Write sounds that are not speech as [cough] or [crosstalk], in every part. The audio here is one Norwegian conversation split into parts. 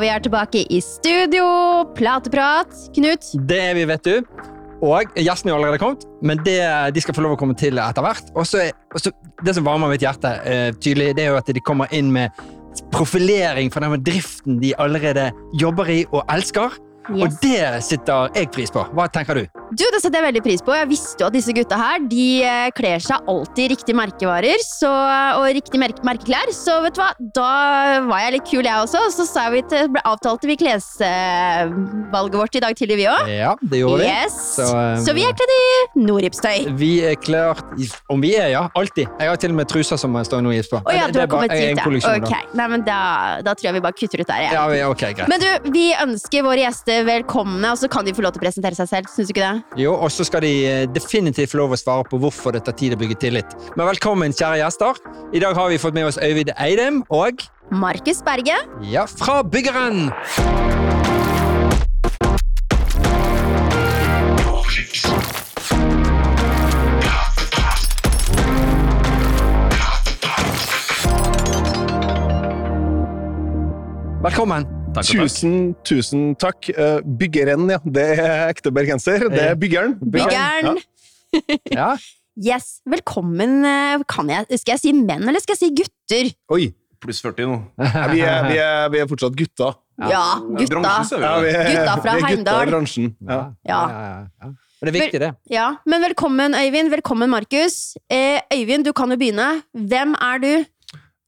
Og vi er tilbake i studio. Plateprat. Knut. Det er vi, vet du. Og gjestene er allerede kommet, men det, de skal få lov å komme til etter hvert. Og så Det som varmer mitt hjerte, uh, tydelig, det er jo at de kommer inn med profilering for den driften de allerede jobber i og elsker. Yes. Og det sitter jeg pris på. Hva tenker du? Du, Det setter jeg veldig pris på. Jeg visste jo at disse gutta her de eh, kler seg alltid i riktige merkevarer så, og riktig merke, merkeklær. Så vet du hva, da var jeg litt kul, jeg også. Så sa vi til, ble avtalte vi klesvalget vårt i dag tidlig, vi òg. Ja, det gjorde vi. Yes. Så, um, Så vi er kledd i Noripstøy. Vi er klart Om vi er, ja. Alltid. Jeg har til og med truser som jeg står Nois på. Oh, ja, du har kommet dit, ja. kolleksjon. Ok, Nei, men da, da tror jeg vi bare kutter ut der. Ja. Ja, okay. Men du, vi ønsker våre gjester velkomne, og så kan de få lov til å presentere seg selv. Syns du ikke det? Jo, og så skal de eh, definitivt få lov å svare på hvorfor det tar tid å bygge tillit. Men velkommen, kjære gjester. I dag har vi fått med oss Øyvind Eidem og Markus Berge. ja, fra Byggeren. Velkommen. Takk og takk. Tusen, tusen takk. Eh, Byggeren, ja. Det er ekte bergenser. Det er byggeren. Byggeren. [laughs] Ja. Yes, velkommen. eh, Kan jeg, skal jeg si menn, eller skal jeg si gutter? Oi! Pluss 40 nå. Ja, vi, er, vi, er, vi er fortsatt gutta. Ja, gutta. Ja, vi er, Gutta fra vi er gutta Heimdal. i bransjen. Ja. Ja. ja, det er viktig, det. Ja, Men velkommen, Øyvind. Velkommen, Markus. Eh, Øyvind, du kan jo begynne. Hvem er du?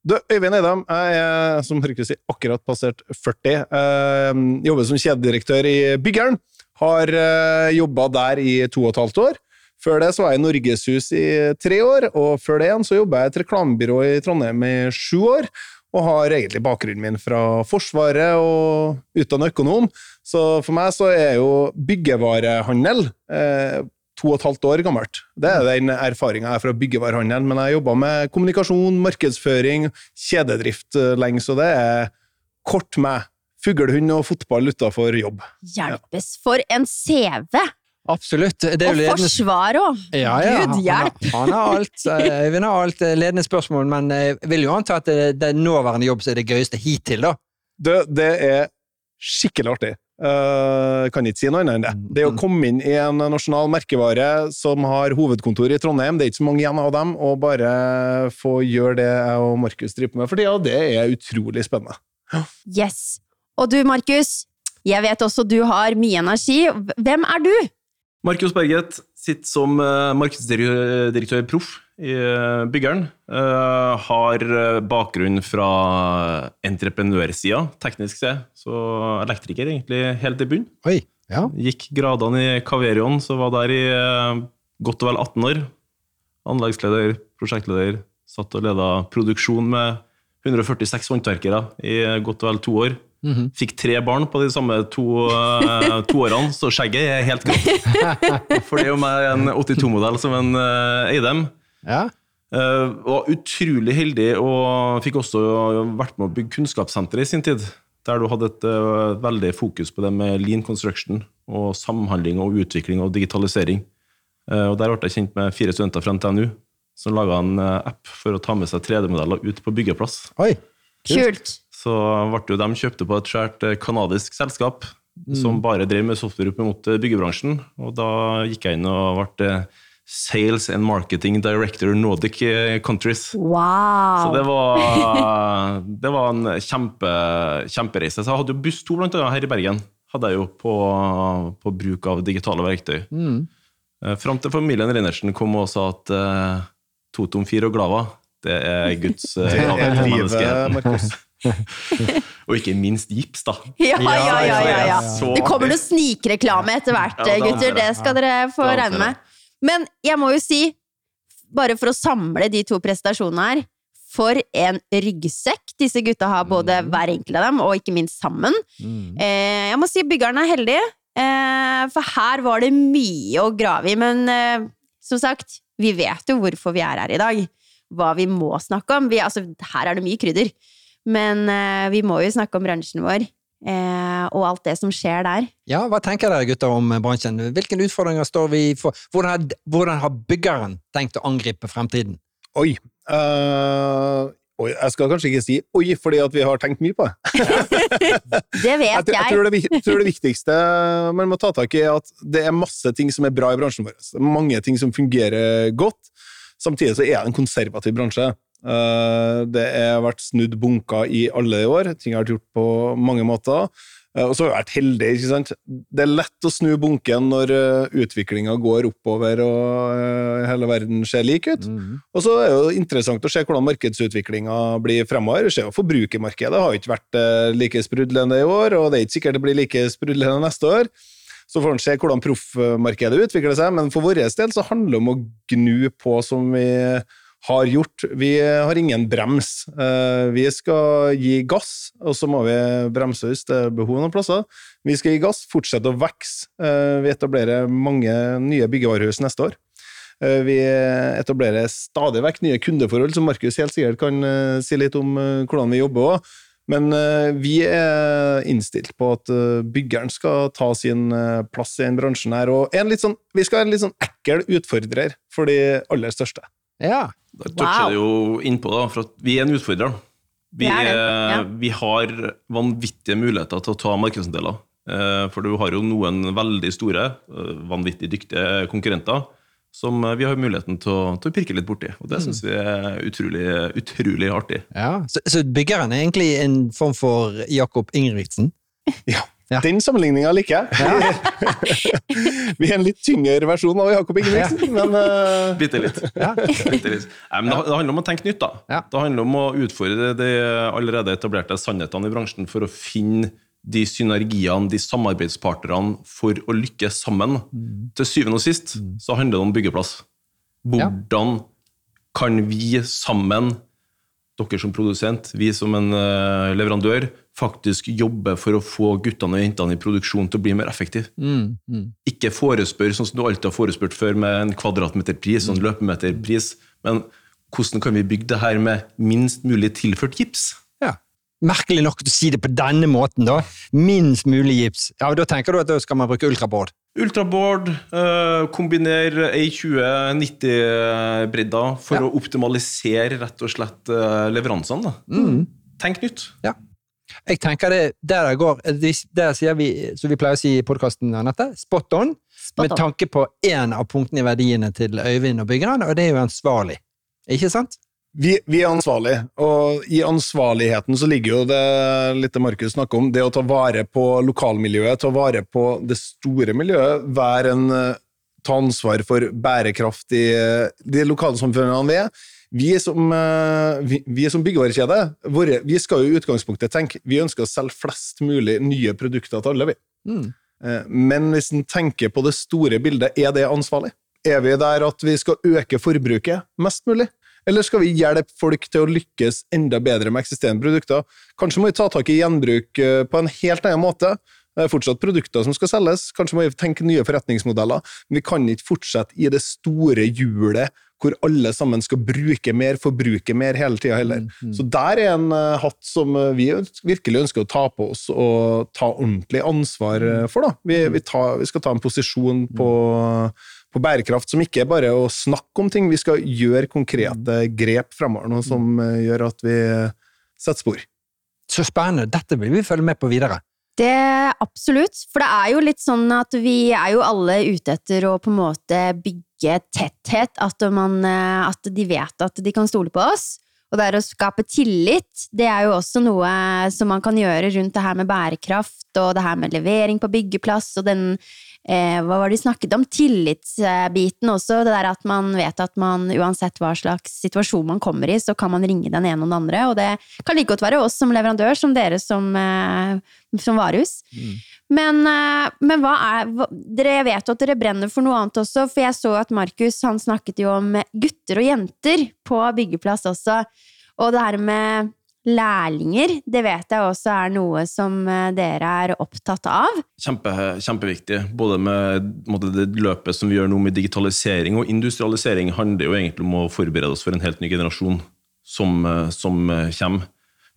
Du, Øyvind Eidem, jeg er som Markus sier, akkurat passert 40. Eh, jobber som kjededirektør i Byggeren. Har eh, jobba der i to og et halvt år. Før det så var jeg i Norgeshus i tre år, og før det igjen så jobba jeg i et reklamebyrå i Trondheim i sju år. Og har egentlig bakgrunnen min fra Forsvaret og utdanna økonom. Så for meg så er jo byggevarehandel eh, to og et halvt år gammelt. Det er den erfaringa jeg har fra byggevarehandelen, men jeg har jobba med kommunikasjon, markedsføring, kjededrift eh, lenge, så det er kort med fuglehund og fotball utafor jobb. Hjelpes for en CV! Absolutt. Det er Og forsvar òg! Ja, ja. Gud hjelp! Han, har alt, eh, Øyvind har alt eh, ledende spørsmål, men jeg vil jo anta at det, det nåværende jobb er det gøyeste hittil, da. Det, det er skikkelig artig. Uh, kan ikke si noe annet enn det. Det å komme inn i en nasjonal merkevare som har hovedkontor i Trondheim, det er ikke så mange igjen av dem, og bare få gjøre det jeg og Markus driver med for tida, det er utrolig spennende. Yes. Og du, Markus. Jeg vet også du har mye energi. Hvem er du? Markus Berget sitter som eh, markedsdirektør proff i Byggeren. Eh, har eh, bakgrunn fra entreprenørsida, teknisk sett. Så elektriker, egentlig, helt i bunn. Oi, ja. Gikk gradene i Caverion, så var der i eh, godt og vel 18 år. Anleggsleder, prosjektleder. Satt og leda produksjon med 146 håndverkere i godt og vel to år. Fikk tre barn på de samme to, uh, to årene, så skjegget er helt grått. [laughs] For det er jo meg en 82-modell som en uh, Eidem. Ja. Uh, var utrolig heldig og fikk også vært med å bygge kunnskapssenteret i sin tid. Der du hadde et uh, veldig fokus på det med lean construction og samhandling og utvikling og digitalisering. Uh, og Der ble jeg kjent med fire studenter fra NTNU som laga en app for å ta med seg 3D-modeller ut på byggeplass. Oi. Kult. Så ble jo de kjøpte på et svært kanadisk selskap som bare drev med software opp mot byggebransjen. Og da gikk jeg inn og ble Sales and Marketing Director Nordic Countries. Countries. Så det var, [laughs] det var en kjempe, kjempereise. Så jeg hadde jo Buss to blant annet her i Bergen. Hadde jeg jo på, på bruk av digitale verktøy. Mm. Eh, Fram til familien Reinertsen kom og sa at uh, Totom 4 og Glava, det er [laughs] Guds gave er til menneskeheten. [laughs] Og ikke minst gips, da. Ja, ja, ja, ja, ja. Det kommer noe snikreklame etter hvert, Ja, det gutter. Det skal dere få regne med. Men jeg må jo si, bare for å samle de to prestasjonene her For en ryggsekk disse gutta har, både hver enkelt av dem, og ikke minst sammen. Mm. Eh, jeg må si byggerne er heldige, eh, for her var det mye å grave i. Men eh, som sagt, vi vet jo hvorfor vi er her i dag. Hva vi må snakke om. Vi, altså, her er det mye krydder. Men eh, vi må jo snakke om bransjen vår, og alt det som skjer der. Ja, hva tenker dere gutter om eh, bransjen? Hvilke utfordringer står vi for? Hvordan har, hvordan har byggeren tenkt å angripe fremtiden? Oi. uh, Oi, jeg skal kanskje ikke si 'oi', fordi at vi har tenkt mye på det. [laughs] Det Jeg, vet tror- jeg, jeg. tror det, vik- tror det viktigste man må ta tak i, er at det er masse ting som er bra i bransjen vår. Mange ting som fungerer godt. Samtidig så er det en konservativ bransje. Eh, Det har vært snudd bunker i alle år. Ting har vært gjort på mange måter. Eh, Og så har vi vært heldige. ikke sant? Det er lett å snu bunken når utviklinga går oppover og eh, hele verden ser lik ut. Og så er det jo interessant å se hvordan markedsutviklinga blir fremover. Vi ser jo Forbrukermarkedet har jo ikke vært eh, like sprudlende i år, og det er ikke sikkert det blir like sprudlende neste år. Så får en se hvordan proffmarkedet utvikler seg, men for vår del så handler det om å gnu på som vi har gjort. Vi har ingen brems. Eh, Vi skal gi gass, og så må vi bremse hvis det er behov noen plasser. Vi skal gi gass, fortsette å vokse. Eh, Vi etablerer mange nye byggevarehus neste år. Eh, Vi etablerer stadig vekk nye kundeforhold, som Markus helt sikkert kan eh, si litt om eh, hvordan vi jobber òg. Men eh, vi er innstilt på at eh, byggeren skal ta sin eh, plass i den bransjen her. Og litt sånn, vi skal være en litt sånn ekkel utfordrer for de aller største. Ja. Da toucher Wow. det jo innpå, da, for at vi er en utfordrer. Vi, Vi er er- ja. vi har vanvittige muligheter til å ta markedsandeler. Eh, For du har jo noen veldig store, eh, vanvittig dyktige konkurrenter som eh, vi har muligheten til å, til å pirke litt borti. Og det Mm. syns vi er utrolig, utrolig artig. ja. Så, så byggeren er egentlig en form for Jakob Ingebrigtsen? Ja, Ja. Den sammenligninga liker jeg. [laughs] vi er en litt tyngre versjon av Jakob Ingebrigtsen, men uh... Bitte litt. Ja. Bitte litt. Nei, men det, det handler om å tenke nytt, da. Ja. Det handler om å utfordre de allerede etablerte sannhetene i bransjen for å finne de synergiene, de samarbeidspartnerne, for å lykkes sammen. Til syvende og sist så handler det om byggeplass. Hvordan kan vi sammen, dere som produsent, vi som en eh, leverandør, faktisk jobber for å få guttene og jentene i produksjon til å bli mer effektive? Mm, mm. ikke forespør sånn som du alltid har forespurt før, med en kvadratmeterpris og en løpemeterpris, men hvordan kan vi bygge det her med minst mulig tilført gips? Merkelig nok å si det på denne måten, da. Minst mulig gips. Ja, Da tenker du at da skal man bruke ultraboard? Ultraboard, eh, kombiner A20-90-bredda for Ja. å optimalisere rett og slett eh, leveransene. Mm. Tenk nytt. Ja. Jeg tenker det, der det går Der sier vi, som vi pleier å si i podkasten, Anette, spot on. Spot med on. tanke på én av punktene i verdiene til Øyvind og byggeren, og det er jo ansvarlig. Ikke sant? Vi, vi er ansvarlige, og i ansvarligheten så ligger jo det litt det Markus snakker om, det å ta vare på lokalmiljøet, ta vare på det store miljøet, være en eh, ta ansvar for bærekraft i eh, de lokalsamfunnene vi er. Vi som, vi, vi, er som byggevarekjede, vi skal jo i utgangspunktet tenke vi ønsker å selge flest mulig nye produkter til alle. vi. Mm. Eh, Men hvis en tenker på det store bildet, er det ansvarlig? Er vi der at vi skal øke forbruket mest mulig? Eller skal vi hjelpe folk til å lykkes enda bedre med eksisterende produkter? Kanskje må vi ta tak i gjenbruk eh, på en helt annen måte. Det er fortsatt produkter som skal selges, kanskje må vi tenke nye forretningsmodeller. Men vi kan ikke fortsette i det store hjulet hvor alle sammen skal bruke mer, forbruke mer hele tida heller. Så der er en uh, hatt som eh, vi virkelig ønsker å ta på oss og ta ordentlig ansvar eh, for. Da. Vi, vi, tar, vi skal ta en posisjon på, på bærekraft som ikke er bare å snakke om ting, vi skal gjøre konkrete grep fremover, noe som eh, gjør at vi setter spor. Så spennende. Dette vil vi følge med på videre. Det absolutt, for det er jo litt sånn at vi er jo alle ute etter å på en måte bygge tetthet, at, man, eh, at de vet at de kan stole på oss. Og det er å skape tillit, det er jo også noe som man kan gjøre rundt det her med bærekraft og det her med levering på byggeplass og den eh, Hva var det de snakket om? Tillitsbiten også. Det der at man vet at man uansett hva slags situasjon man kommer i, så kan man ringe den ene og den andre. Og det kan like godt være oss som leverandør som dere som, eh, som varehus. Men, eh, men hva er hva, Dere vet at dere brenner for noe annet også, for jeg så at Markus han snakket jo om gutter og jenter på byggeplass også. Og det her med lærlinger, det vet jeg også er noe som eh, dere er opptatt av. Kjempe, kjempeviktig. Både med på måte, det løpet som vi gjør nå med digitalisering og industrialisering, handler jo egentlig om å forberede oss for en helt ny generasjon som, eh, som eh, kommer.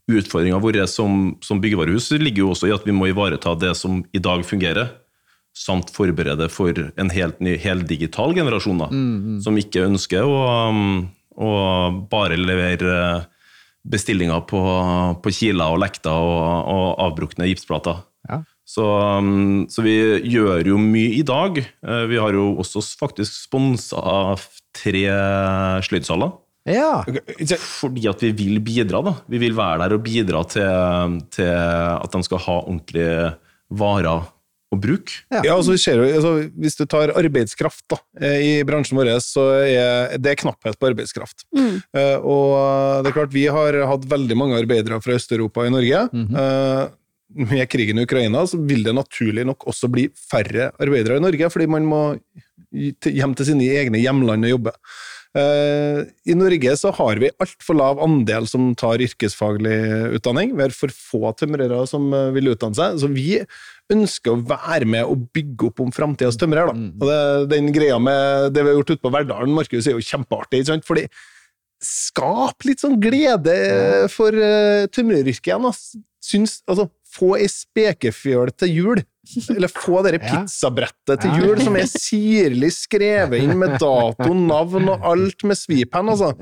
Utfordringa vår som, som byggevarehus ligger jo også i at vi må ivareta det som i dag fungerer, samt forberede for en helt ny, heldigital generasjon, da, som ikke ønsker å, å bare levere bestillinger på, på kiler og lekter og, og avbrukne gipsplater. Ja. Så, um, så vi gjør jo mye i dag. Eh, Vi har jo også faktisk sponsa tre sløydsaler. Ja. Fordi at vi vil bidra. da. Vi vil være der og bidra til, til at de skal ha ordentlige varer å bruke. Ja. Ja, altså, vi ser altså, Hvis du tar arbeidskraft da, eh, i bransjen vår, så er det knapphet på arbeidskraft. Mm. Uh, og det er klart, vi har hatt veldig mange arbeidere fra Øst-Europa i Norge. Eh, med krigen i Ukraina så vil det naturlig nok også bli færre arbeidere i Norge, fordi man må hjem til sine egne hjemland og jobbe. Eh, I Norge så har vi altfor lav andel som tar yrkesfaglig utdanning. Vi har for få tømrere som vil utdanne seg. Så vi ønsker å være med og bygge opp om framtidas tømrer. da. Og det, den greia med det vi har gjort ute på Verdalen, Markus, er jo kjempeartig. ikke sant? Fordi skap litt sånn glede for uh, tømreryrket igjen. Syns, altså, få ei spekefjøl til jul. Eller få det [laughs] pizzabrettet til jul som er sirlig skrevet inn med dato, navn og alt med svipenn. Altså.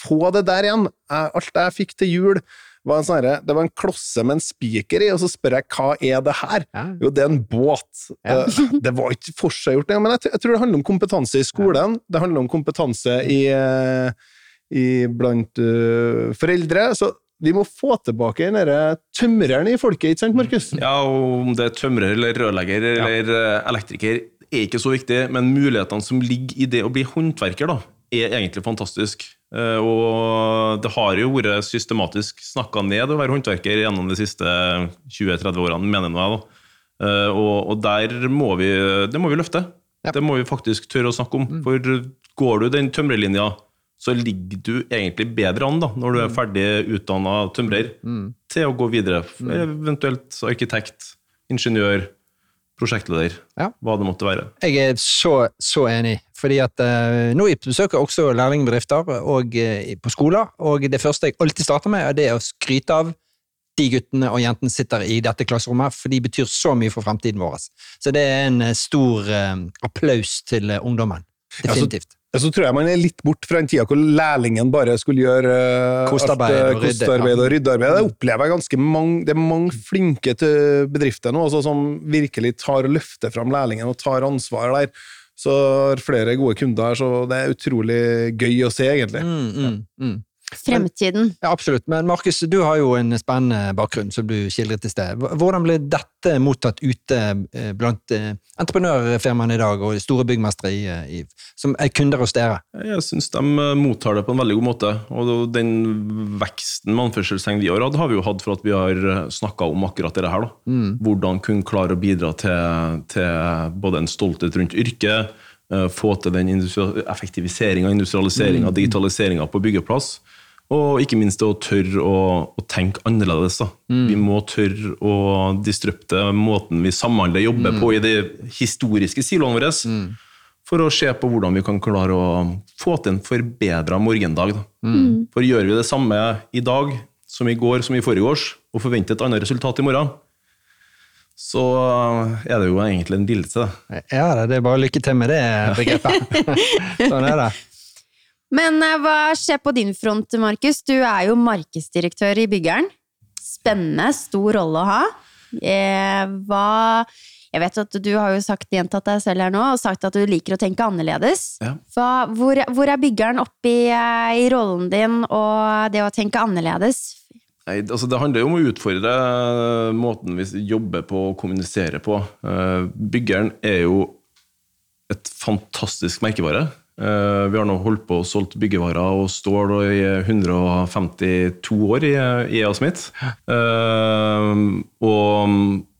Få det der igjen. Alt jeg fikk til jul, var en sånne, det var en klosse med en spiker i, og så spør jeg hva er det her? Ja. Jo, det er en båt. Ja. Eh, Det var ikke forseggjort, det, men jeg, jeg tror det handler om kompetanse i skolen. Det handler om kompetanse i, eh, i blant uh, foreldre. Så vi må få tilbake den derre tømreren i folket, ikke sant, Markus? Ja, og Om det er tømrer eller rørlegger eller elektriker, er ikke så viktig, men mulighetene som ligger i det å bli håndverker, da, er egentlig fantastisk. Eh, Og det har jo vært systematisk snakka ned å være håndverker gjennom de siste 20-30 årene, mener jeg. da. Eh, Og, og der må vi, det må vi løfte. Ja. Det må vi faktisk tørre å snakke om. For går du den tømrerlinja, så ligger du egentlig bedre an da, når du er ferdig utdanna tømrer, til å gå videre. Eventuelt arkitekt, ingeniør, prosjektleder, Ja. hva det måtte være. Jeg er så, så enig, fordi at eh, nå besøker jeg også lærlingbedrifter og eh, på skoler, og det første jeg alltid starter med, er det å skryte av de guttene og jentene sitter i dette klasserommet, for de betyr så mye for fremtiden vår. Så det er en eh, stor eh, applaus til eh, ungdommen. Definitivt. Ja, Så tror jeg man er litt bort fra den tida hvor lærlingen bare skulle gjøre eh, kostarbeid, alt, kostearbeid ja. og ryddearbeid. Det opplever jeg ganske mange, det er mange flinke bedrifter nå altså, som virkelig tar og løfter fram lærlingen og tar ansvar der. Så har flere gode kunder her, så det er utrolig gøy å se, egentlig. Mm, mm, mm. Fremtiden. Ja, absolutt. Men Markus, du har jo en spennende bakgrunn, som du skildret i sted. Hvordan ble dette mottatt ute eh, blant eh, entreprenørfirmaene i dag, og store byggmestere i, eh, i, som er kunder hos dere? Jeg syns de mottar det på en veldig god måte. Og den veksten med anførselstegn vi har hatt, har vi jo hatt for at vi har snakka om akkurat dette her. Mm. Hvordan kunne klare å bidra til, til både en stolthet rundt yrket, få til den effektiviseringa, industrialiseringa, digitaliseringa på byggeplass. Og ikke minst å tørre å, å tenke annerledes. Da. Vi må tørre å disrupte måten vi samhandler jobber på i de historiske siloene våre. For å se på hvordan vi kan klare å få til en forbedra morgendag. Da. For gjør vi det samme i dag som i går som i forgårs, og forventer et annet resultat i morgen, så er det jo egentlig en lidelse. Ja, det er bare lykke til med det begrepet. [laughs] sånn er det. Men eh, hva skjer på din front, Markus? Du er jo markedsdirektør i Byggeren. Spennende, stor rolle å ha. Eh, hva Jeg vet at du har jo sagt, gjentatt deg selv her nå, og sagt at du liker å tenke annerledes. Ja. Hva, hvor, hvor er Byggeren oppi eh, i rollen din og det å tenke annerledes? Nei, altså Det handler jo om å utfordre måten vi jobber på og kommuniserer på. Eh, Byggeren er jo et fantastisk merkevare. Eh, Vi har nå holdt på og solgt byggevarer og stål i 152 år i EA Smith. Eh, Og,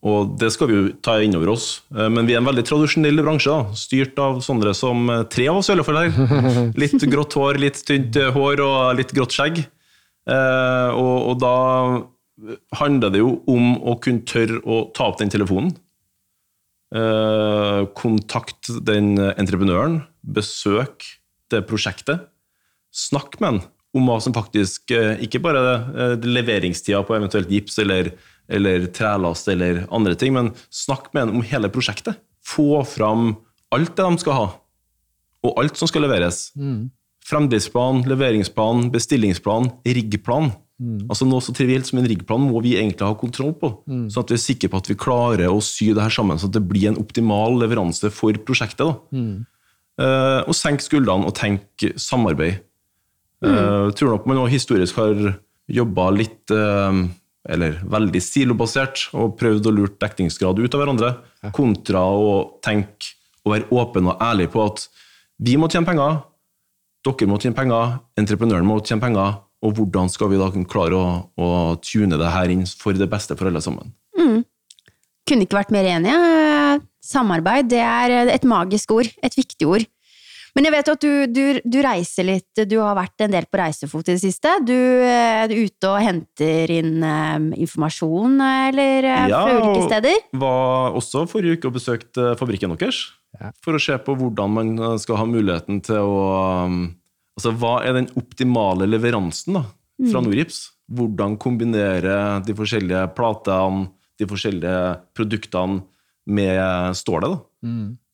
og det skal vi jo ta inn over oss. Eh, Men vi er en veldig tradisjonell bransje, styrt av sånne som tre av oss i alle fall her. Litt grått hår, litt tynt hår og litt grått skjegg. Og, og da handler det jo om å kunne tørre å ta opp den telefonen. Kontakt den entreprenøren, besøk det prosjektet. Snakk med han om hva som faktisk eh, Ikke bare eh, leveringstida på eventuelt gips eller, eller trelast eller andre ting, men snakk med han om hele prosjektet. Få fram alt det de skal ha, og alt som skal leveres. Fremdriftsplan, leveringsplan, bestillingsplan, riggplan. Altså Noe så trivielt som en riggplan må vi egentlig ha kontroll på, sånn at vi er sikre på at vi klarer å sy det her sammen, sånn at det blir en optimal leveranse for prosjektet. da. Eh, og senke skuldrene og tenke samarbeid. Jeg tror nok man også historisk har jobba litt eh, eller veldig silobasert og prøvd å lure dekningsgrad ut av hverandre, kontra å tenke og være åpen og ærlig på at vi må tjene penger, dere må tjene penger, entreprenøren må tjene penger, og hvordan skal vi da kunne klare å, å tune det her inn for det beste for alle sammen? Kunne ikke vært mer enig. Eh, Samarbeid, det er et magisk ord. Et viktig ord. Men jeg vet jo at du, du, du reiser litt, du har vært en del på reisefot i det siste. Du eh, er ute og henter inn eh, informasjon, eller eh, Ja, fra ulike og- steder. Var også forrige uke og besøkte fabrikken deres, Ja. for å se på hvordan man eh, skal ha muligheten til å um, Altså, hva er den optimale leveransen da, fra Norips? Hvordan kombinere de forskjellige platene, de forskjellige produktene med stålet? da?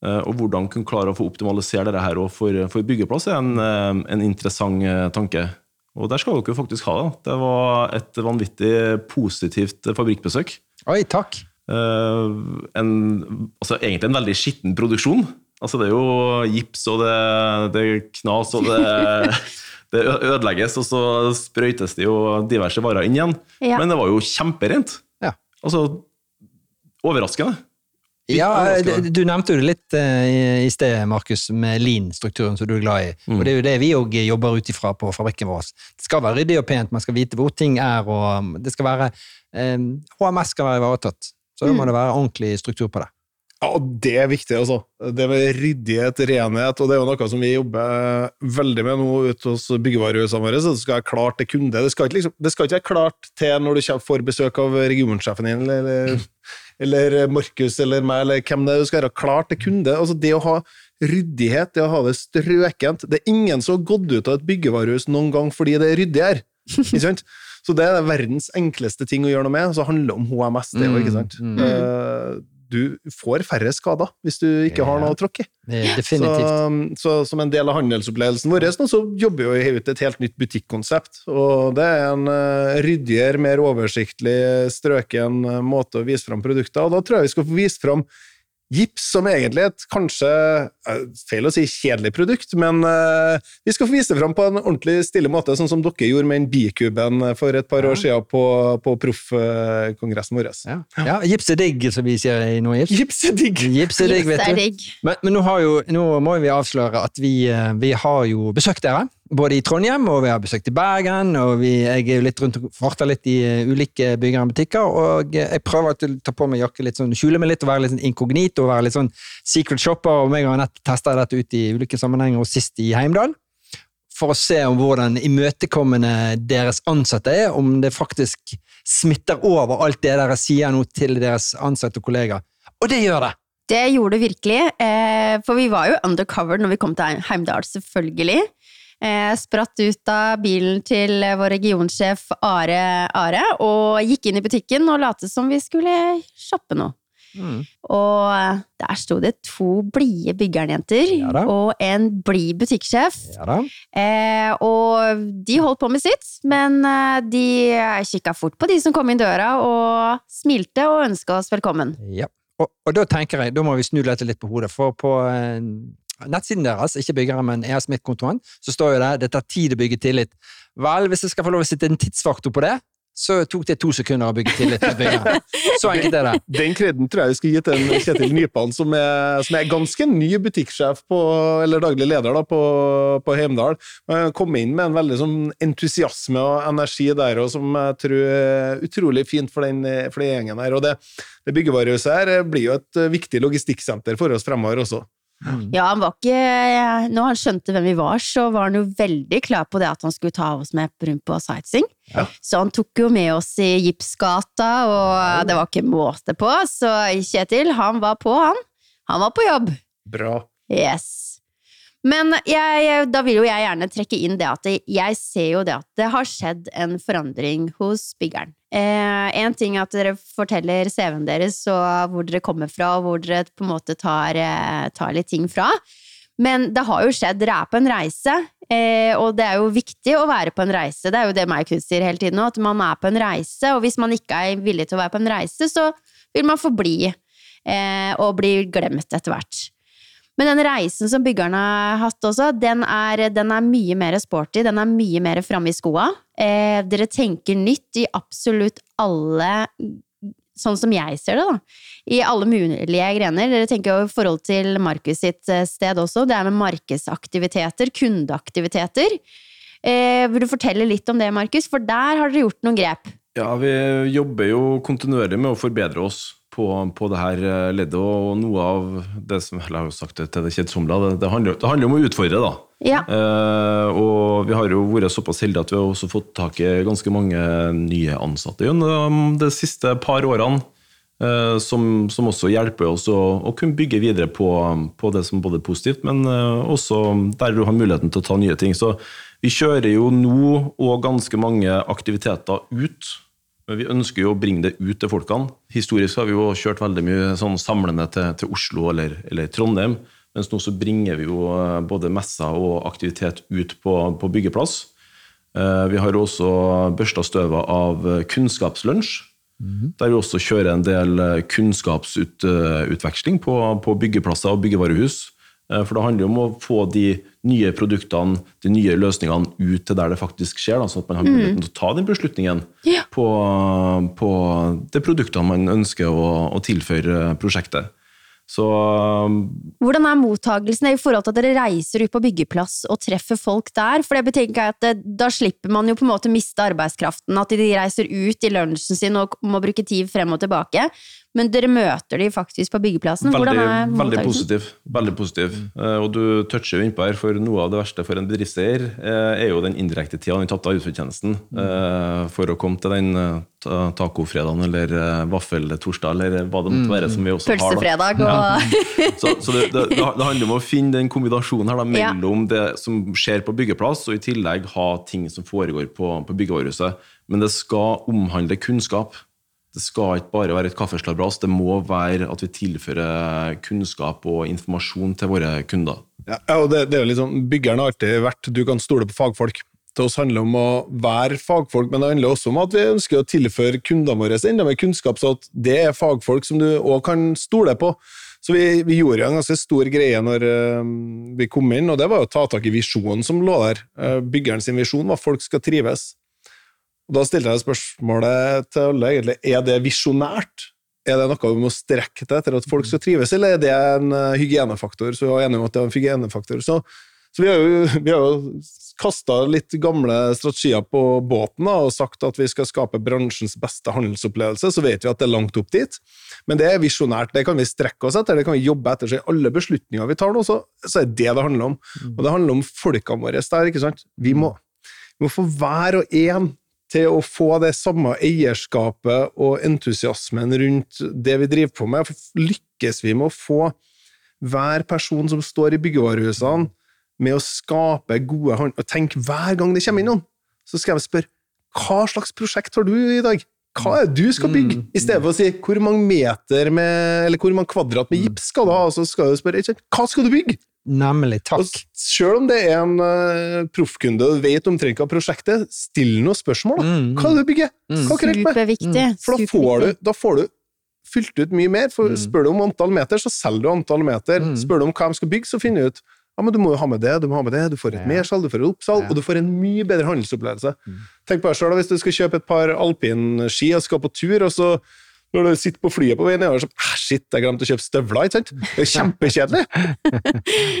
Eh, Og hvordan kunne klare å få optimalisere dette her for, for byggeplass, er en, eh, en interessant eh, tanke. Og der skal dere faktisk ha det. Det var et vanvittig positivt fabrikkbesøk. Oi, takk. Eh, en, altså egentlig en veldig skitten produksjon. Altså det er jo gips, og det, det er knas, og det, [laughs] det ødelegges, og så sprøytes det jo diverse varer inn igjen. Ja. Men det var jo kjemperent. Ja. Altså overraskende. Ja, du, nevnte jo det litt eh, i, sted, Markus, med lean-strukturen som du er glad i. Mm. Og det er jo det vi òg jobber ut ifra på fabrikken vår. Det skal være ryddig og pent, man skal vite hvor ting er, og um, det skal være eh, HMS skal være ivaretatt. Så da Mm. må det være ordentlig struktur på det. Ja, og det er viktig, altså. Det med ryddighet, renhet, og det er jo noe som vi jobber veldig med nå ute hos byggevarehusene våre. Så det skal være klart til kunde. Det skal, ikke, liksom, det skal ikke være klart til når du får besøk av regionsjefen din, eller, eller Markus eller meg, eller hvem det er. du skal være klart til kunde. Altså det å ha ryddighet, det å ha det strøkent Det er ingen som har gått ut av et byggevarehus noen gang fordi det er ryddig her. [laughs] Ikke sant? Så det er verdens enkleste ting å gjøre noe med, og så handler det om HMS. det mm, ikke sant? Mm, Eh, Du får færre skader hvis du ikke har noe å tråkke i. Definitivt. Så, så som en del av handelsopplevelsen vår nå, så jobber vi jo ut et helt nytt butikkonsept. Og det er en uh, ryddigere, mer oversiktlig, strøken eh, måte å vise fram produkter. Og da tror jeg vi skal få vist fram gips, som egentlig er et kanskje eh, feil å si kjedelig produkt, men uh, vi skal få vise det fram på en ordentlig stille måte, sånn som dere gjorde med den bikuben for et par år siden på, på proffkongressen vår. Ja. ja, gips er digg, som vi sier i Noe Gips er digg! Gips er digg, vet du. Men, men nå, har jo, nå må vi avsløre at vi, eh, vi har jo besøkt dere. Både i Trondheim og vi har besøkt i Bergen. og vi, Jeg er jo litt rundt og farter litt i eh, ulike bygger og butikker. Og jeg prøver å ta på meg jakke litt sånn, skjule meg litt og være litt sånn inkognito. og være litt sånn secret shopper. og meg og Anette testa dette ut i ulike sammenhenger, og sist i Heimdal. For å se om hvordan imøtekommende deres ansatte er. Om det faktisk smitter over alt det dere sier nå til deres ansatte og kollegaer. Og det gjør det! Det gjorde det virkelig, eh, for vi var jo undercover når vi kom til Heimdal, selvfølgelig. Eh, spratt ut av bilen til vår regionsjef Are, Are og gikk inn i butikken og lot som vi skulle shoppe noe. Og eh, der sto det to blide byggernjenter Ja og en blid butikksjef. Ja. Eh, og de holdt på med sitt, men eh, de kikka fort på de som kom inn døra, og smilte og ønska oss velkommen. Ja. Og, og da tenker jeg, da må vi snu dette litt på hodet, for på eh, nettsiden deres, ikke byggere, men EA Smith-kontoen, så står jo det det tar tid å bygge tillit. Vel, hvis jeg skal få lov å sitte en tidsfaktor på det, så tok det to sekunder å bygge tillit til byggere. [laughs] Så enkelt er det. Den kreden tror jeg vi skal gi til en Kjetil Nypan, som er, som er ganske ny butikksjef, på, eller daglig leder da, på, på Heimdal. Kom inn med en veldig sånn entusiasme og energi der, og som jeg tror er utrolig fint for den, for den gjengen her. Og det, det byggevarehuset her blir jo et viktig logistikksenter for oss fremover også. Ja, han var ikke Når han skjønte hvem vi var, så var han jo veldig klar på det at han skulle ta oss med rundt på sightseeing. Ja. Så han tok jo med oss i Gipsgata, og det var ikke måte på. Så Kjetil, han var på, han. Han var på jobb. Bra. Yes. Men jeg, da vil jo jeg gjerne trekke inn det at jeg ser jo det at det har skjedd en forandring hos byggeren. Eh, en ting er at dere forteller CV-en deres og hvor dere kommer fra, og hvor dere på en måte tar, eh, tar litt ting fra. Men det har jo skjedd, dere er på en reise, eh, og det er jo viktig å være på en reise. Det er jo det meg og sier hele tiden nå, at man er på en reise, og hvis man ikke er villig til å være på en reise, så vil man forbli, eh, og bli glemt etter hvert. Men den reisen som byggerne har hatt også, den er, den er mye mer sporty, den er mye mer framme i skoa. Eh, dere tenker nytt i absolutt alle sånn som jeg ser det, da, i alle mulige grener. Dere tenker jo i forhold til Markus sitt eh, sted også, det er med markedsaktiviteter, kundeaktiviteter. Eh, vil du fortelle litt om det, Markus? For der har dere gjort noen grep. Ja, vi jobber jo kontinuerlig med å forbedre oss på, på det her eh, leddet, og noe av det som Jeg har jo sagt det til det kjedsommelige, det, det, handler, det handler om å utfordre, da. Ja. Eh, og vi har jo vært såpass heldige at vi har også fått tak i ganske mange nye ansatte gjennom de siste par årene. eh, som, som også hjelper oss å, å kunne bygge videre på, på det som både er positivt, men eh, også der du har muligheten til å ta nye ting. Så vi kjører jo nå og ganske mange aktiviteter ut. Men vi ønsker jo å bringe det ut til folkene. Historisk har vi jo kjørt veldig mye sånn samlende til, til Oslo eller, eller Trondheim. Mens nå så bringer vi jo eh, både messer og aktivitet ut på, på byggeplass. Eh, Vi har også børsta støvet av Kunnskapslunsj. Der vi også kjører en del eh, kunnskapsutveksling på, på byggeplasser og byggevarehus. Eh, For det handler jo om å få de nye produktene, de nye løsningene ut til der det faktisk skjer, da, sånn at man har muligheten til å ta den beslutningen Ja. på, på de produktene man ønsker å, å tilføre prosjektet. Så Hvordan er mottagelsen i forhold til at dere reiser ut på byggeplass og treffer folk der? For det betyr at det, da slipper man jo på en måte miste arbeidskraften, at de reiser ut i lunsjen sin og må bruke tid frem og tilbake. Men dere møter de faktisk på byggeplassen. Veldig, veldig positiv. Veldig positiv. Eh, Og du toucher jo innpå her, for noe av det verste for en bedriftseier eh, er jo den indirekte tida, den tapte utfortjenesten, eh, for å komme til den tacofredagen eller vaffeltorsdag, eller hva det måtte være som vi også har. da. Pølsefredag og Så, så det, det, det handler om å finne den kombinasjonen her da, Ja. mellom det som skjer på byggeplass, og i tillegg ha ting som foregår på, på byggevarehuset. Men det skal omhandle kunnskap. Det skal ikke bare være et kaffeslabberas, det må være at vi tilfører kunnskap og informasjon til våre kunder. Ja, og det, det er sånn, Byggeren har alltid vært du kan stole på fagfolk. Til oss handler om å være fagfolk, men det handler også om at vi ønsker å tilføre kundene våre enda mer kunnskap, så at det er fagfolk som du òg kan stole på. Så vi, vi gjorde en ganske stor greie når eh, vi kom inn, og det var å ta tak i visjonen som lå der. Uh, byggeren sin visjon var at folk skal trives. Og Da stilte jeg spørsmålet til alle, egentlig, er det visjonært? Er det noe vi må strekke til etter at folk skal trives, eller er det en eh, hygienefaktor? Så vi var enige om at det var en hygienefaktor. Så, så vi har jo, vi har jo kasta litt gamle strategier på båten da, og sagt at vi skal skape bransjens beste handelsopplevelse. Så vet vi at det er langt opp dit. Men det er visjonært, det kan vi strekke oss etter, det kan vi jobbe etter. Så i alle beslutninger vi tar nå, så, så er det det det handler om. Og det handler om folkene våre der, ikke sant. Vi må, vi må få hver og en til å få det samme eierskapet og entusiasmen rundt det vi driver på med. Lykkes vi med å få hver person som står i byggevarehusene, med å skape gode hånd. Og tenk hver gang det kommer inn noen, så skal jeg spørre hva slags prosjekt har du i dag? Hva er det du skal bygge? I stedet for å si hvor mange meter med, eller hvor mange kvadrat med gips skal du ha, så skal du spørre hva skal du bygge? Nemlig. Og Takk. selv om det er en uh, proffkunde og vet omtrent hva prosjektet er, still noen spørsmål. da. Mm, Hva er det du bygger? Hva er det med? Superviktig. For da får, du, da får du fylt ut mye mer. For Mm. Spør du om antall meter, så selger du antall meter. Mm. Spør du om hva de skal bygge, så finner du ut ja, men du må jo ha med det, du må ha med det, du får et Ja. mersalg, du får et oppsalg, Ja. og du får en mye bedre handelsopplevelse. Mm. Tenk på deg da, hvis du skal kjøpe et par alpinski og skal på tur, og så når du sitter på flyet på vei nedover, sånn shit, jeg glemte å kjøpe støvler, ikke sant? Det er kjempekjedelig. [laughs]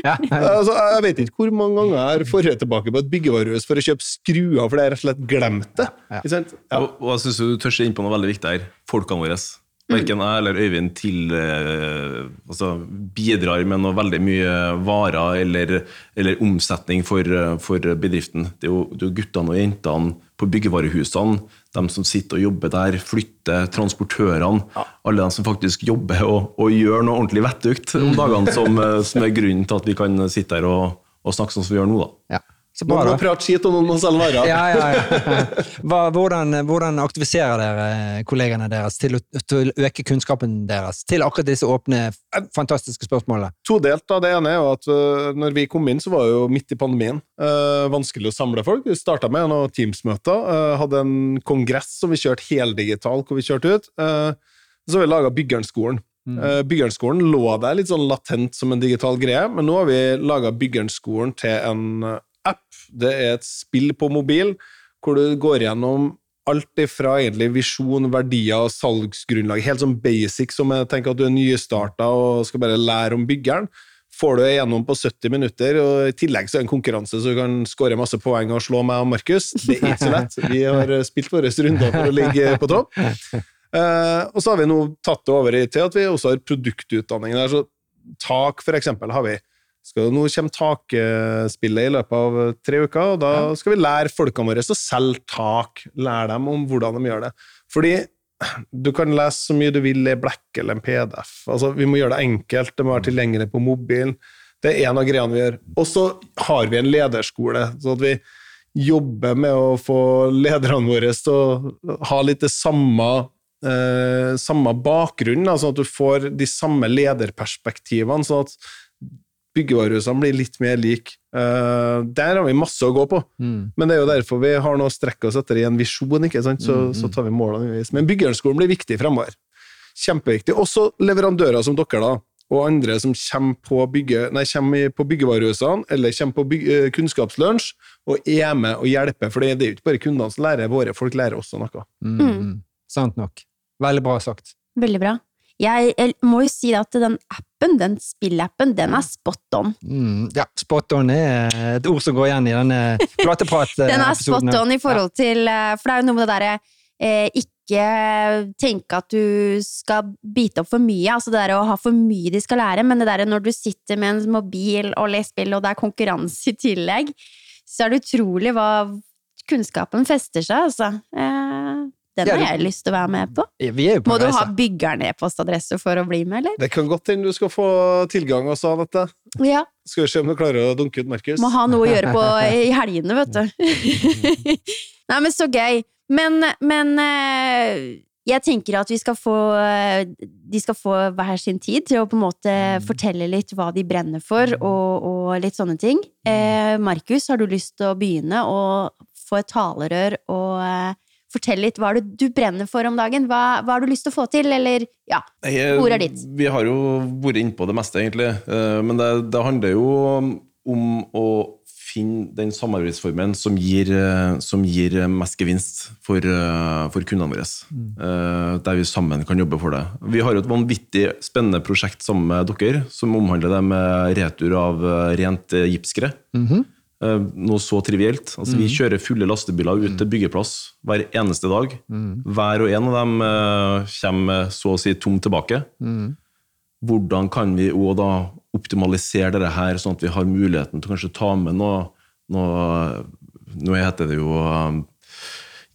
Ja. altså, jeg vet ikke hvor mange ganger jeg har forrige tilbake på et byggevarehus for å kjøpe skruer, for det er rett og slett glemt det. Ja. Ikke sant? Ja. Og, og jeg synes du tør inn på noe veldig viktig her. Folkene våre. Verken jeg eller Øyvind til, eh, altså, bidrar med noe veldig mye varer eller, eller omsetning for, eh, for bedriften. Det er jo, det er guttene og jentene på byggevarehusene, de som sitter og jobber der, flytter, transportørene, alle de som faktisk jobber og, og gjør noe ordentlig vettugt om dagene, som, eh, som er grunnen til at vi kan sitte her og, og snakke sånn som vi gjør nå. da. Ja. Noen må prate skit, og noen må selge varer. Ja, ja, ja. [laughs] Hva, hvordan, hvordan aktiviserer dere kollegene deres til å, til å øke kunnskapen deres til akkurat disse åpne, fantastiske spørsmålene? Todelt. da. Det ene er jo at uh, når vi kom inn, så var det jo midt i pandemien. Uh, vanskelig å samle folk. Vi starta med noen Teams-møter. Uh, hadde en kongress som vi kjørte heldigital, hvor vi kjørte ut. Uh, så har vi laga Byggernskolen. Mm. Byggernskolen lå der litt sånn latent som en digital greie, men nå har vi laga Bygger'n-skolen til en app. Det er et spill på mobil hvor du går gjennom alt ifra egentlig visjon, verdier og salgsgrunnlag, helt sånn basic som jeg tenker at du er nystarta og skal bare lære om byggeren, får du gjennom på 70 minutter, og i tillegg så er det en konkurranse så du kan skåre masse poeng og slå meg og Markus. Det er ikke så lett. Vi har spilt våre runder for å ligge på topp. Eh, og så har vi nå tatt det over til at vi også har produktutdanning der, så tak for eksempel har vi skal, nå kommer takspillet i løpet av tre uker, og da skal vi lære folkene våre å selge tak. Lære dem om hvordan de gjør det. Fordi du kan lese så mye du vil i Black eller en PDF. Altså, vi må gjøre det enkelt, det må være tilgjengelig på mobilen. Det er en av greiene vi gjør. Og så har vi en lederskole, så at vi jobber med å få lederne våre til å ha litt det samme eh, samme bakgrunn, altså at du får de samme lederperspektivene, sånn at byggevarehusene blir litt mer like. Uh, der har vi masse å gå på, men det er jo derfor vi har noe å strekke oss etter i en visjon, ikke sant? Så, så tar vi målene underveis. Men Byggerskolen blir viktig fremover. Kjempeviktig. Også leverandører som dere, da, og andre som kommer på, bygge, nei, kommer på byggevarehusene, eller kommer på byg, eh, kunnskapslunsj, og er med og hjelper, for det er jo ikke bare kundene som lærer, våre folk lærer også noe. Mm. Sant nok. Veldig bra sagt. Veldig bra. Jeg, jeg må jo si at den appen, den spillappen, den er spot on. Mm. Ja, spot on er et ord som går igjen i denne [laughs] plateprat-episoden. Den er spot on i forhold til eh, For det er jo noe med det derre eh, ikke tenke at du skal bite opp for mye, altså det der å ha for mye de skal lære, men det der når du sitter med en mobil og leser spill, og det er konkurranse i tillegg, så er det utrolig hva kunnskapen fester seg, altså. Eh, den Ja, har jeg lyst til å være med på. På Må du ha byggeren e-postadresse for å bli med, eller? Det kan godt hende du skal få tilgang også, Anette. Ja. Skal vi se om du klarer å dunke ut Markus. Må ha noe å [laughs] gjøre på i helgene, vet du. [laughs] Nei, men så gøy. Men, men eh, jeg tenker at vi skal få eh, De skal få hver sin tid til å på en måte fortelle litt hva de brenner for, og, og litt sånne ting. Eh, Markus, har du lyst til å begynne å få et talerør og fortelle litt hva er det du brenner for om dagen? Hva, hva har du lyst til å få til, eller ja. Eh, er ditt. Vi har jo vært innpå det meste, egentlig. Eh, Men det, det handler jo om å finne den samarbeidsformen som gir, eh, som gir mest gevinst for, eh, for kundene våre. Mm. Der vi sammen kan jobbe for det. Vi har jo et vanvittig spennende prosjekt sammen med dere, som omhandler det med retur av rent eh, Mm Eh, Noe så trivielt. Altså, Vi kjører fulle lastebiler ut til byggeplass hver eneste dag. Hver og en av dem eh, kommer så å si tom tilbake. Hvordan kan vi òg da optimalisere dette her, sånn at vi har muligheten til å kanskje ta med noe, noe Nå heter det jo um,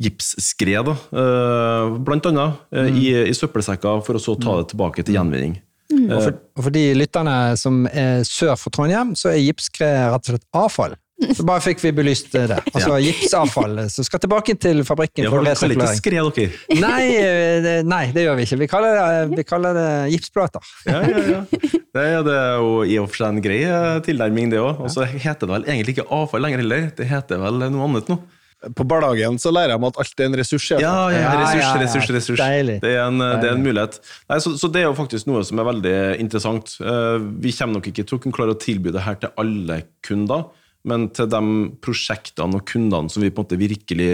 gipsskred, da, eh, blant annet, eh, i, i søppelsekker, for å så ta det tilbake til gjenvinning. Og for, og for de lytterne som er sør for Trondheim, så er gipsskred rett og slett avfall. Så bare fikk vi belyst det. Altså gipsavfall som skal tilbake til fabrikken Ja, for dere kaller ikke resirkulering. skred, dere. Nei, eh, det- nei, det gjør vi ikke. Vi kaller det, vi kaller det gipsplater. Ja, ja, ja. Det er, det er jo i og for seg en grei eh, tilnærming, det òg. Og så heter det vel egentlig ikke avfall lenger heller. Det heter vel noe annet nå. På barnehagen så lærer jeg meg at alt er en ressurs. Ja, ja, Ja, ressurs, ja, ja. ressurs, ressurs. Deilig. Det er en, det er en mulighet. Nei, så, så det er jo faktisk noe som er veldig interessant. Eh, Vi kommer nok ikke til å kunne klare å tilby det her til alle kunder, men til de prosjektene og kundene som vi på en måte virkelig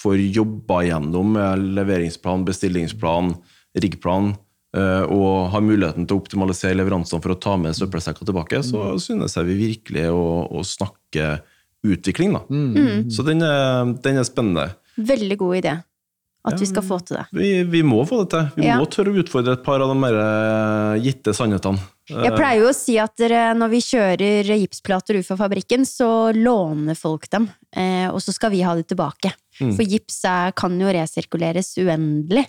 får jobba gjennom med leveringsplan, bestillingsplan, riggplan, eh, og har muligheten til å optimalisere leveransene for å ta med søppelsekker tilbake, så synes jeg vi virkelig å, å snakke utvikling, da. Så den er, den er spennende. Veldig god idé. At vi skal få til det. Vi, vi må få det til. Vi Ja. må tørre å utfordre et par av de mer eh, gitte sannhetene. Jeg pleier jo å si at dere, når vi kjører gipsplater ut fra fabrikken, så låner folk dem, eh, og så skal vi ha det tilbake. Mm. For gips kan jo resirkuleres uendelig,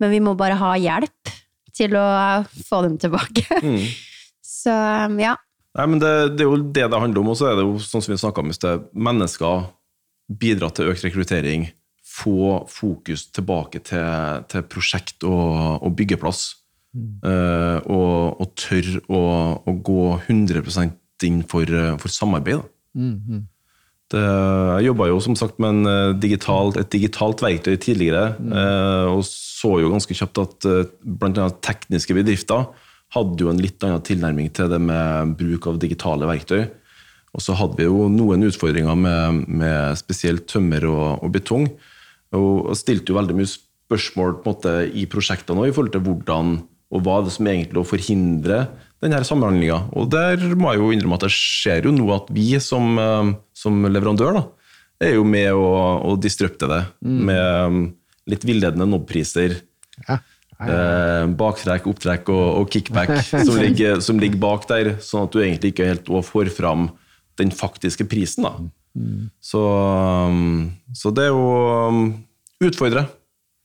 men vi må bare ha hjelp til å få dem tilbake. Mm. [laughs] Så ja. Nei, men det, det er jo det det handler om, og så er det jo sånn som vi snakka om i sted, mennesker bidrar til økt rekruttering, få fokus tilbake til, til prosjekt og, og byggeplass, Uh, og, og tørre å, å gå 100% inn for, for samarbeid. Da. Det, jeg jobba jo som sagt med en eh, et digitalt verktøy tidligere, eh, og så jo ganske kjapt at uh, annet tekniske bedrifter hadde jo en litt annen tilnærming til det med bruk av digitale verktøy. Og så hadde vi jo noen utfordringer med, med spesielt tømmer og, og betong. Og, stilte jo veldig mye spørsmål måte, i prosjektene i forhold til hvordan og hva det som egentlig å forhindre denne samhandlinga. Og der må jeg jo innrømme at det skjer jo nå at vi som, eh, som leverandør da, er jo med å, å disrupte det med um, litt villedende NOB-priser. Ja. Eh, baktrekk, opptrekk og, og kickback [laughs] som ligger, som ligger bak der, sånn at du egentlig ikke helt får fram den faktiske prisen. da. Så, um, så det er jo um, utfordre.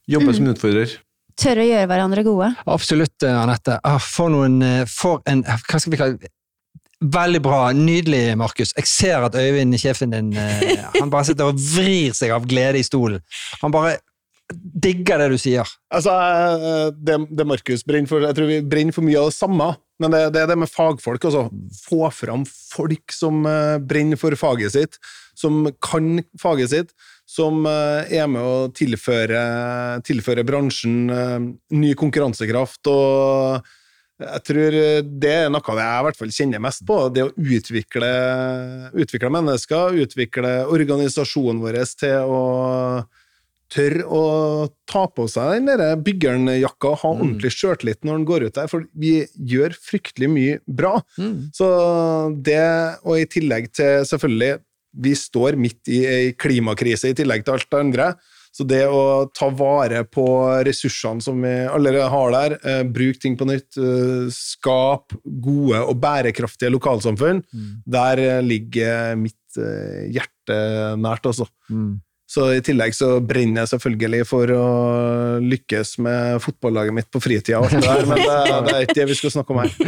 Jobbe som utfordrer. Tørre å gjøre hverandre gode. Absolutt, eh, Anette. Ah, for noen eh, For en Hva skal vi kalle det? Veldig bra. Nydelig, Markus. Jeg ser at Øyvind, sjefen din, eh, han bare sitter og vrir seg av glede i stolen. Han bare digger det du sier. Altså, det, det Markus brenner for Jeg tror vi brenner for mye av det samme, men det, det er det med fagfolk. Altså. Få fram folk som uh, brenner for faget sitt, som kan faget sitt, som uh, er med å tilføre, tilføre bransjen uh, ny konkurransekraft. og jeg tror det er noe av det jeg i hvert fall kjenner mest på. Det å utvikle, utvikle mennesker, utvikle organisasjonen vår til å tørre å ta på seg den der byggernjakka og ha ordentlig sjøltillit når den går ut der, for vi gjør fryktelig mye bra. Så det, og i tillegg til selvfølgelig Vi står midt i ei klimakrise i tillegg til alt det andre. Så det å ta vare på ressursene som vi allerede har der, eh, bruke ting på nytt, eh, skape gode og bærekraftige lokalsamfunn, der eh, ligger mitt eh, hjerte nært, altså. Så i tillegg så brenner jeg selvfølgelig for å lykkes med fotballaget mitt på fritida og alt det der, men det, [laughs] det er ikke det vi skal snakke om her. [laughs]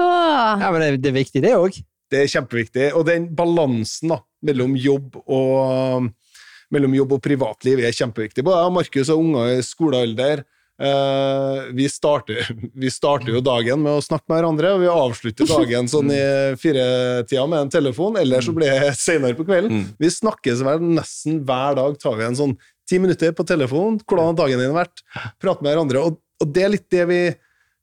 Ja, men det, det er viktig, det òg. Det er kjempeviktig. Og den balansen da, mellom jobb og, mellom jobb og privatliv er kjempeviktig. Både jeg og Markus og unger i skolealder. Eh, vi, starter, [laughs] vi starter jo dagen med å snakke med hverandre, og vi avslutter dagen sånn i firetida med en telefon, eller så blir det [laughs] senere på kvelden. Vi snakkes vel nesten hver dag, tar vi en sånn ti minutter på telefon. Hvordan har dagen din vært? Prater med hverandre. Og, og det er litt det vi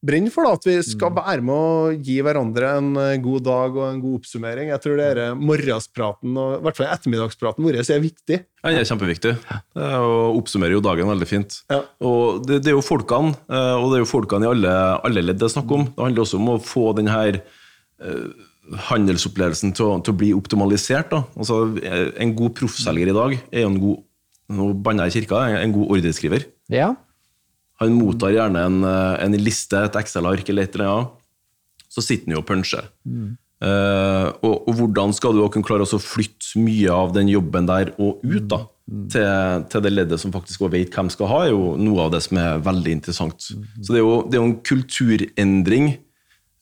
brenner for, da, at vi skal være med å gi hverandre en eh, god dag og en god oppsummering. Jeg tror det er morgenspraten, og i hvert fall ettermiddagspraten vår, er viktig. Ja, det er kjempeviktig. Det er å oppsummere jo dagen veldig fint. Ja. Og det, det er jo folkene, eh, og det er jo folkene i alle, alle ledd det er snakk om. Det handler også om å få den her eh, handelsopplevelsen til å, til å bli optimalisert. Da. Altså, eh, en god proffselger i dag er jo en god nå banner jeg i kirka, en god ordreskriver. Ja. Han mottar gjerne en, eh, en liste, et Excel-ark eller et eller annet. Så sitter han jo og puncher. Eh, og, og hvordan skal du kunne klare å flytte mye av den jobben der og ut da, til, til det leddet som faktisk vet hvem skal ha, er jo noe av det som er veldig interessant. Så det er jo, det er jo en kulturendring,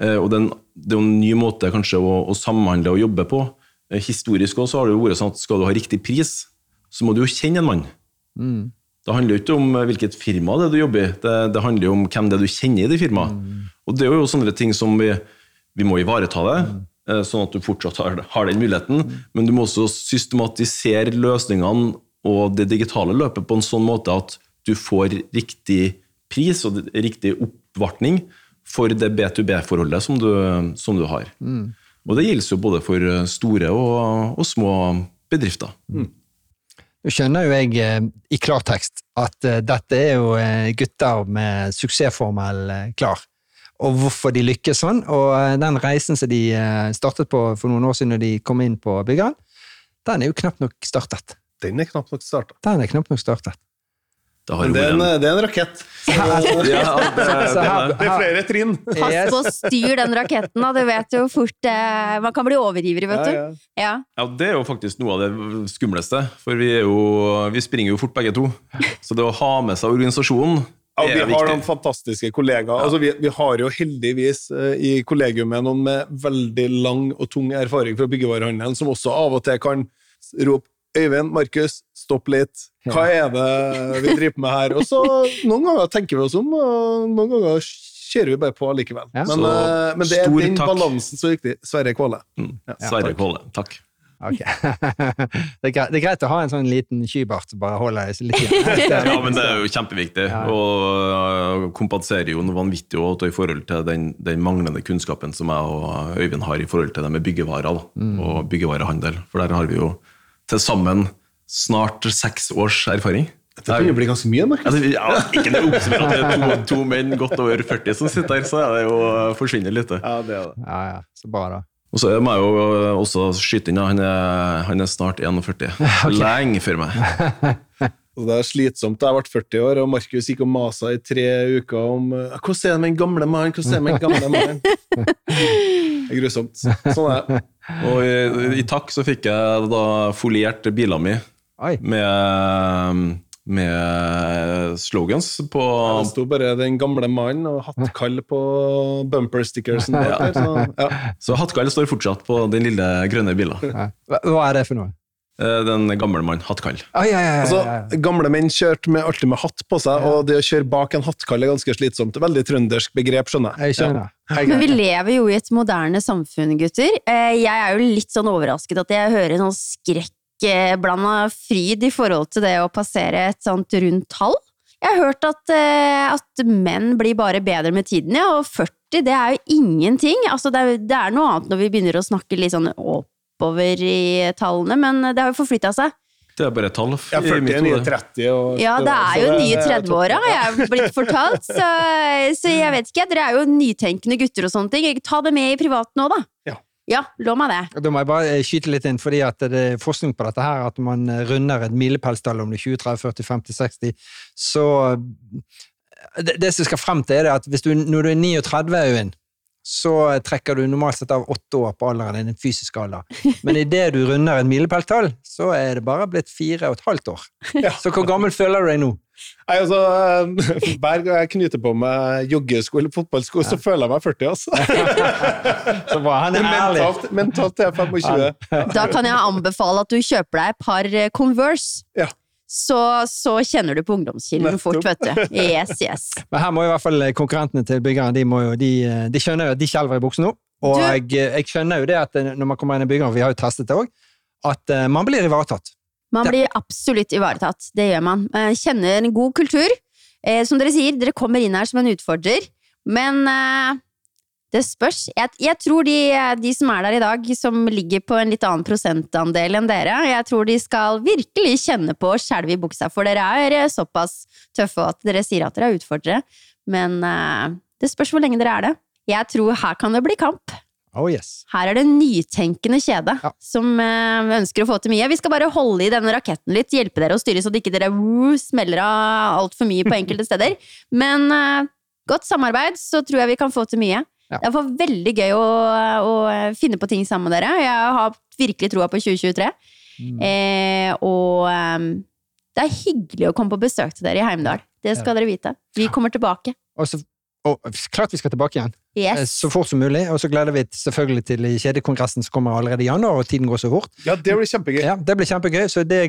uh, og det er en, det er jo en ny måte kanskje å, å samhandle og jobbe på. Uh, historisk også har det jo vært sånn at skal du ha riktig pris, så må du jo kjenne en mann. Det handler jo ikke om eh, hvilket firma det er du jobber i, det, det handler jo om hvem det er du kjenner i det firmaet. Og det er jo sånne ting som vi, vi må ivareta det, mm. sånn at du fortsatt har, har den muligheten, men du må også systematisere løsningene og det digitale løpet på en sånn måte at du får riktig pris og riktig oppvartning for det B2B-forholdet som, som du har. Og det gjelder jo både for store og, og små bedrifter. Nå skjønner jo jeg eh, i klartekst at eh, dette er jo eh, gutter med suksessformel klar, og hvorfor de lykkes sånn. Og den reisen som de startet på for noen år siden når de kom inn på byggeren, den er jo knapt nok startet. Den er knapt nok startet. Den er knapt nok startet. Det har det er en, det er en rakett. Ja, det, det, Det er flere trinn. Pass på å styre den raketten, da. Du vet jo fort eh, Man kan bli overivrig, vet du. Ja, ja. Ja. Ja, Det er jo faktisk noe av det skumleste. For vi, er jo, vi springer jo fort begge to. Så det å ha med seg organisasjonen Ja, vi har viktig. noen fantastiske kollegaer. Altså, vi, vi har jo heldigvis uh, i kollegiumet noen med veldig lang og tung erfaring fra byggevarehandelen, som også av og til kan rope Øyvind, Markus, stopp litt. Hva er det vi driver med her? Og så Noen ganger tenker vi oss om, og noen ganger kjører vi bare på likevel. Ja. Men, Så eh, men det er den takk. balansen som er viktig. Sverre Kvåle. Mm. Ja, Sverre takk. Kåle, takk. Okay. [laughs] det, er greit, det er greit å ha en sånn liten skybart som bare holder litt igjen. [laughs] Ja, men det er jo kjempeviktig, Ja. og øh, kompenserer jo noe vanvittig også i forhold til den, den manglende kunnskapen som jeg og Øyvind har i forhold til det med byggevarer da, Mm. og byggevarehandel. For der har vi jo til sammen snart seks års erfaring. Det begynner å bli ganske mye, Markus. Altså, ja, ikke det oppsummert at det er to, to menn godt over 40 som sitter her, så er det jo forsvinner litt. Ja, det er det. Ja, ja, så bra. Og så må jeg jo også skyte inn, han er, han er snart 41. [laughs] Lenge før meg. [laughs] Og det er slitsomt. Jeg har vært 40 år, og Markus gikk og masa i tre uker om eh, Hvordan er det med den gamle mannen? Hvordan er det med den gamle mannen? [laughs] Det er grusomt. Sånn er det. Og i, i takk så fikk jeg da foliert bila mi med, med slogans på Det sto bare 'den gamle mannen' og hattkall på bumper-stickersen. Ja. Så, ja. Så hattkall står fortsatt på den lille grønne bilen. Ja. Hva, hva er det for noe? Eh, Den gamle mann, hattkall. Ah, ja, ja, ja, Altså, gamle menn kjørte med, alltid med hatt på seg, og det å kjøre bak en hattkall er ganske slitsomt. Veldig trøndersk begrep, skjønner jeg. Jeg skjønner. Men vi lever jo i et moderne samfunn, gutter. Eh, Jeg er jo litt sånn overrasket at jeg hører sånn skrekkblanda fryd i forhold til det å passere et sånt rundt tall. Jeg har hørt at, eh, at menn blir bare bedre med tiden, ja, og 40 det er jo ingenting. Altså, det, er, det er noe annet når vi begynner å snakke litt sånn oppover i tallene, men det har jo forflytta seg. Det er bare tall. Ja, i 40 mitt er nye 30. Og, Ja, det er jo nye er 30-åra, har jeg blitt fortalt. Så, så jeg vet ikke. Dere er jo nytenkende gutter og sånne ting. Ta det med i privaten òg, da. Ja. Ja, lov meg det. Da må jeg bare eh, skyte litt inn, fordi at det er forskning på dette her, at man eh, runder et milepælstall om det er 20, 30, 40, 50, 60, så eh, det, det som skal frem til, er det at hvis du, når du er 39, Øyvind, så trekker du normalt sett av åtte år på alderen din, den fysiske alder. Men idet du runder et milepæltall, så er det bare blitt fire og et halvt år. Så hvor gammel føler du deg nå? Nei, altså, eh, Hver gang jeg knyter på meg joggesko eller fotballsko, så føler jeg meg 40, altså. [laughs] Så bra, han er ærlig. mentalt, mentalt er jeg 25. Da kan jeg anbefale at du kjøper deg et par eh, Converse. Ja. Så, så kjenner du på ungdomskilden fort, vet du. Yes, [laughs] yes. Men her må i hvert fall konkurrentene til byggeren, de, må jo, de, de skjønner jo at de skjelver i buksen nå. Og Du- jeg, jeg skjønner jo det at når man kommer inn i byggeren, vi har jo testet det òg, at eh, man blir ivaretatt. Man blir absolutt ivaretatt. Det gjør man. Eh, Kjenner en god kultur. Eh, som dere sier, dere kommer inn her som en utfordrer. Men eh, det spørs. Jeg, jeg tror de, de som er der i dag, som ligger på en litt annen prosentandel enn dere, jeg tror de skal virkelig kjenne på å skjelve i buksa, for dere er eh, såpass tøffe at dere sier at dere er utfordrere. Men uh, det spørs hvor lenge dere er det. Jeg tror her kan det bli kamp. Oh yes. Her er det en nytenkende kjede Ja. som uh, ønsker å få til mye. Vi skal bare holde i denne raketten litt, hjelpe dere å styre så ikke dere woo, smeller av altfor mye på enkelte steder. [laughs] Men uh, godt samarbeid, så tror jeg vi kan få til mye. Ja. Det var veldig gøy å, å finne på ting sammen med dere. Jeg har virkelig troa på 2023. Mm. Eh, og um, det er hyggelig å komme på besøk til dere i Heimdal. Det skal dere vite. Vi kommer tilbake. Og så, og, klart vi skal tilbake igjen, eh, Yes. så fort som mulig. Og så gleder vi oss selvfølgelig til kjedekongressen som kommer allerede i januar, og tiden går så fort. Ja, det blir kjempegøy. Ja, Det blir kjempegøy, så det,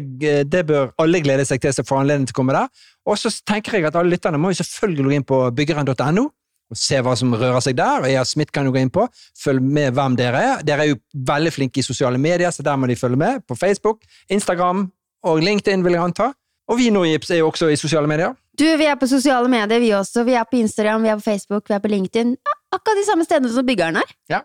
det bør alle glede seg til som får anledning til å komme der. Og så tenker jeg at alle lytterne må jo selvfølgelig gå inn på byggeren.no og se hva som rører seg der. Og jeg Smith kan jo gå inn på. Følg med hvem dere er. Dere er jo veldig flinke i sosiale medier, så der må de følge med. På Facebook, Instagram og LinkedIn, vil jeg anta. Og vi i Jips er jo også i sosiale medier. Du, vi er på sosiale medier, vi også. Vi er på Instagram, vi er på Facebook, vi er på LinkedIn. Ja, Akkurat de samme stedene som byggeren er. Ja,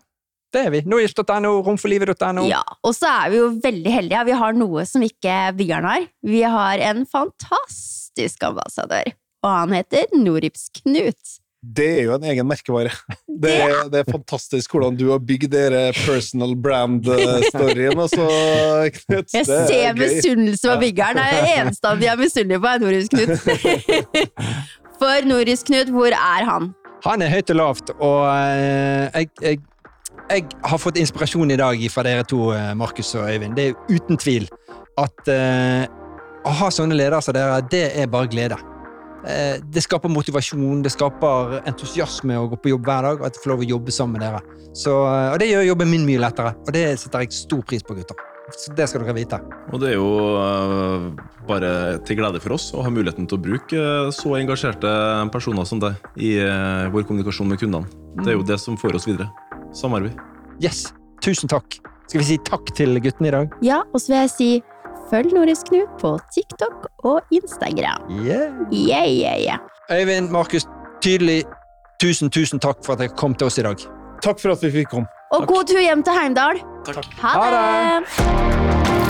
Det er vi. Nojips.no, romforlivet.no. Ja, og så er vi jo veldig heldige. Vi har noe som ikke byggeren har. Vi har en fantastisk ambassadør, og han heter Norips Knut. Det er jo en egen merkevare. [laughs] Det er, det er fantastisk hvordan du har bygd dere personal brand-storyen. Altså, Knut, Jeg det er ser misunnelse på byggeren. Det er det [laughs] eneste de er misunnelige på, er Norips Knut. For Norips Knut, hvor er han? Han er høyt og lavt, og eh, jeg, jeg, jeg har fått inspirasjon i dag fra dere to, eh, Markus og Øyvind. Det er uten tvil at uh, å ha sånne ledere som dere, det er bare glede. Eh, det skaper motivasjon, det skaper entusiasme å gå på jobb hver dag, og at jeg får lov å jobbe sammen med dere. Så, eh, og det gjør jobben min mye lettere, og det setter jeg stor pris på, gutter. Så det skal dere vite. Og det er jo eh, bare til glede for oss å ha muligheten til å bruke så engasjerte personer som deg i vår kommunikasjon med kundene. Det er jo det som får oss videre. Samarbeid. Yes, tusen takk. Skal vi si takk til guttene i dag? Ja, og så vil jeg si følg Nordisk Knut på TikTok og Instagram. Yeah. Yeah, yeah, yeah. Øyvind, Markus, tydelig, tusen, tusen takk for at dere kom til oss i dag. Takk for at vi fikk komme. Og god tur hjem til Heimdal. Takk. Ha Ha det!